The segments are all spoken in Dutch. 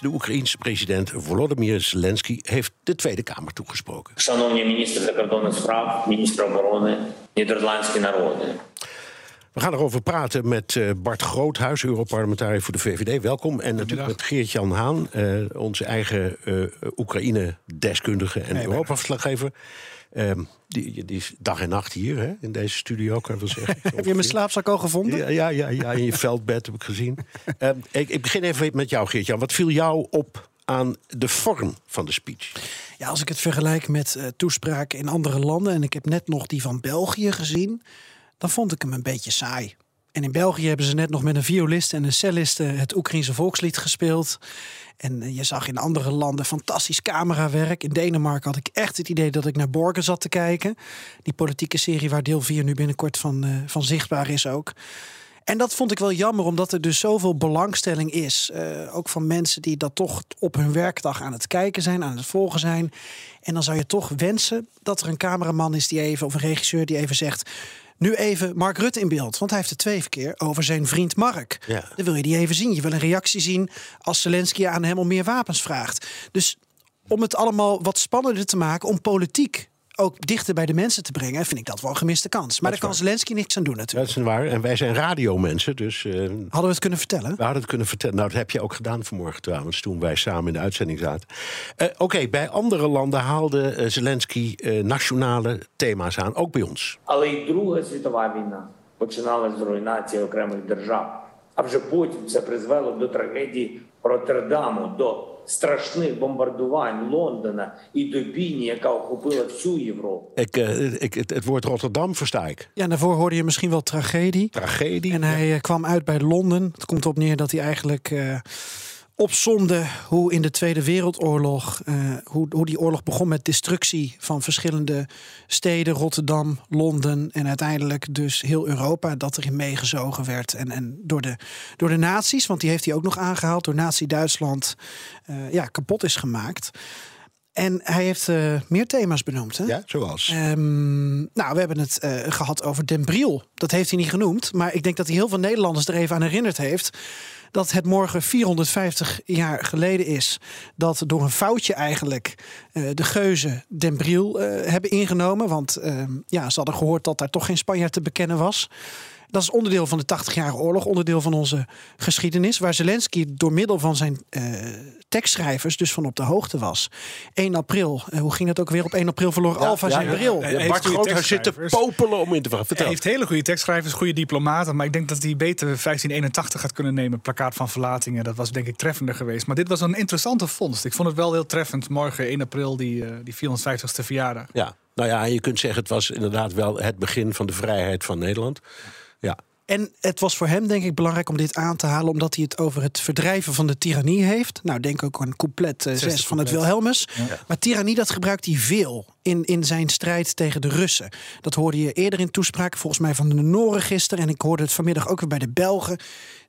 De Oekraïense president Volodymyr Zelensky heeft de Tweede Kamer toegesproken. Шановні міністри закордонних minister van Nederlandse. We gaan erover praten met eh, Bart Groothuis, Europarlementariër voor de VVD. Welkom. En natuurlijk met Geert-Jan Haan, eh, onze eigen eh, Oekraïne-deskundige en Europa-verslaggever. Ehm, die, die is dag en nacht hier hè, in deze studio, kan ik wel zeggen. Heb je mijn slaapzak al gevonden? Ja, ja, ja, ja in je veldbed heb ik gezien. Ehm, ik, ik begin even met jou, Geert-Jan. Wat viel jou op aan de vorm van de speech? Ja, als ik het vergelijk met uh, toespraken in andere landen... en ik heb net nog die van België gezien... dan vond ik hem een beetje saai. En in België hebben ze net nog met een violist en een cellist het Oekraïense volkslied gespeeld. En je zag in andere landen fantastisch camerawerk. In Denemarken had ik echt het idee dat ik naar Borgen zat te kijken. Die politieke serie waar deel 4 nu binnenkort van, uh, van zichtbaar is ook. En dat vond ik wel jammer, omdat er dus zoveel belangstelling is. Uh, ook van mensen die dat toch op hun werkdag aan het kijken zijn, aan het volgen zijn. En dan zou je toch wensen dat er een cameraman is die even, of een regisseur die even zegt. Nu even Mark Rutte in beeld, want hij heeft het twee keer over zijn vriend Mark. Ja. Dan wil je die even zien. Je wil een reactie zien als Zelensky aan hem om meer wapens vraagt. Dus om het allemaal wat spannender te maken, om politiek ook dichter bij de mensen te brengen, vind ik dat wel een gemiste kans. Maar daar kan. Zelensky niks aan doen natuurlijk. Dat is waar. En wij zijn radiomensen, dus... Eh, hadden we het kunnen vertellen? We hadden het kunnen vertellen. Nou, dat heb je ook gedaan vanmorgen trouwens, toen wij samen in de uitzending zaten. Eh, oké, bij andere landen haalde eh, Zelensky nationale thema's aan, ook bij ons. Alleen Druga Svetova Wina починалась з руйнації окремих держав. А вже потім це призвело de tragedie. Rotterdam до страшних бомбардувань Londen і до Бійні, яка охопила всю Європу. Ik, eh, ik, het, woord Rotterdam versta ik. Ja, daarvoor hoorde je misschien wel tragedie. Tragedie. En hij eh, kwam uit bij Londen. Het komt op neer dat hij eigenlijk. Eh, opzonde hoe in de Tweede Wereldoorlog, hoe, hoe die oorlog begon met destructie van verschillende steden, Rotterdam, Londen en uiteindelijk dus heel Europa, dat erin meegezogen werd. En, en door, de, door de nazi's, want die heeft hij ook nog aangehaald, door Nazi-Duitsland ja, kapot is gemaakt. En hij heeft uh, meer thema's benoemd. Hè? Ja, zoals? Um, nou, we hebben het uh, gehad over Den Briel. Dat heeft hij niet genoemd. Maar ik denk dat hij heel veel Nederlanders er even aan herinnerd heeft. Dat het morgen 450 jaar geleden is. Dat door een foutje eigenlijk uh, de geuzen Den Briel hebben ingenomen. Want ja, ze hadden gehoord dat daar toch geen Spanjaard te bekennen was. Dat is onderdeel van de 80-jarige oorlog, onderdeel van onze geschiedenis. Waar Zelensky door middel van zijn uh, tekstschrijvers dus van op de hoogte was. 1 april, uh, hoe ging dat ook weer? Op 1 april verloor ja, Alfa ja, zijn ja, bril. Ja, Bart Groothuis zit te popelen om in te vragen. Hij heeft hele goede tekstschrijvers, goede diplomaten. Maar ik denk dat hij beter 1581 had kunnen nemen. Plakkaat van verlatingen. Dat was denk ik treffender geweest. Maar dit was een interessante vondst. Ik vond het wel heel treffend. Morgen 1 april, die, uh, die 450ste verjaardag. Ja, nou ja, je kunt zeggen het was inderdaad wel het begin van de vrijheid van Nederland. En het was voor hem denk ik belangrijk om dit aan te halen, omdat hij het over het verdrijven van de tirannie heeft. Nou, denk ook aan couplet uh, 6 van het Wilhelmus. Ja. Maar tirannie, dat gebruikt hij veel in, in zijn strijd tegen de Russen. Dat hoorde je eerder in toespraken, volgens mij van de Noren gisteren. En ik hoorde het vanmiddag ook weer bij de Belgen.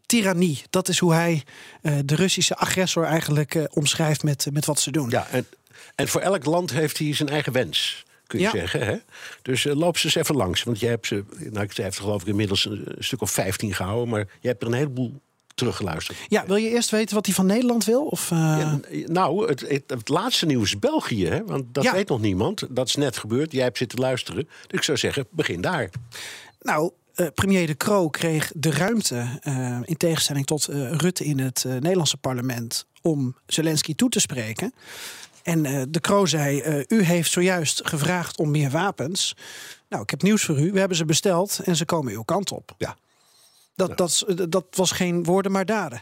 Tirannie, dat is hoe hij uh, de Russische agressor eigenlijk uh, omschrijft met, met wat ze doen. Ja, en, en voor elk land heeft hij zijn eigen wens kun je ja. zeggen. Hè? Dus uh, loop ze eens even langs. Want jij hebt ze, nou, ik heeft geloof ik inmiddels een, een stuk of 15 gehouden. Maar je hebt er een heleboel teruggeluisterd. Ja, wil je eerst weten wat hij van Nederland wil? Of, uh... ja, nou, het, het, het, laatste nieuws is België. Hè? Want dat ja. weet nog niemand. Dat is net gebeurd. Jij hebt zitten luisteren. Dus ik zou zeggen, begin daar. Nou, uh, premier De Croo kreeg de ruimte, uh, in tegenstelling tot uh, Rutte in het Nederlandse parlement, om Zelensky toe te spreken. En uh, de Croo zei, uh, u heeft zojuist gevraagd om meer wapens. Nou, ik heb nieuws voor u. We hebben ze besteld en ze komen uw kant op. Ja. Dat, ja. dat, dat was geen woorden, maar daden.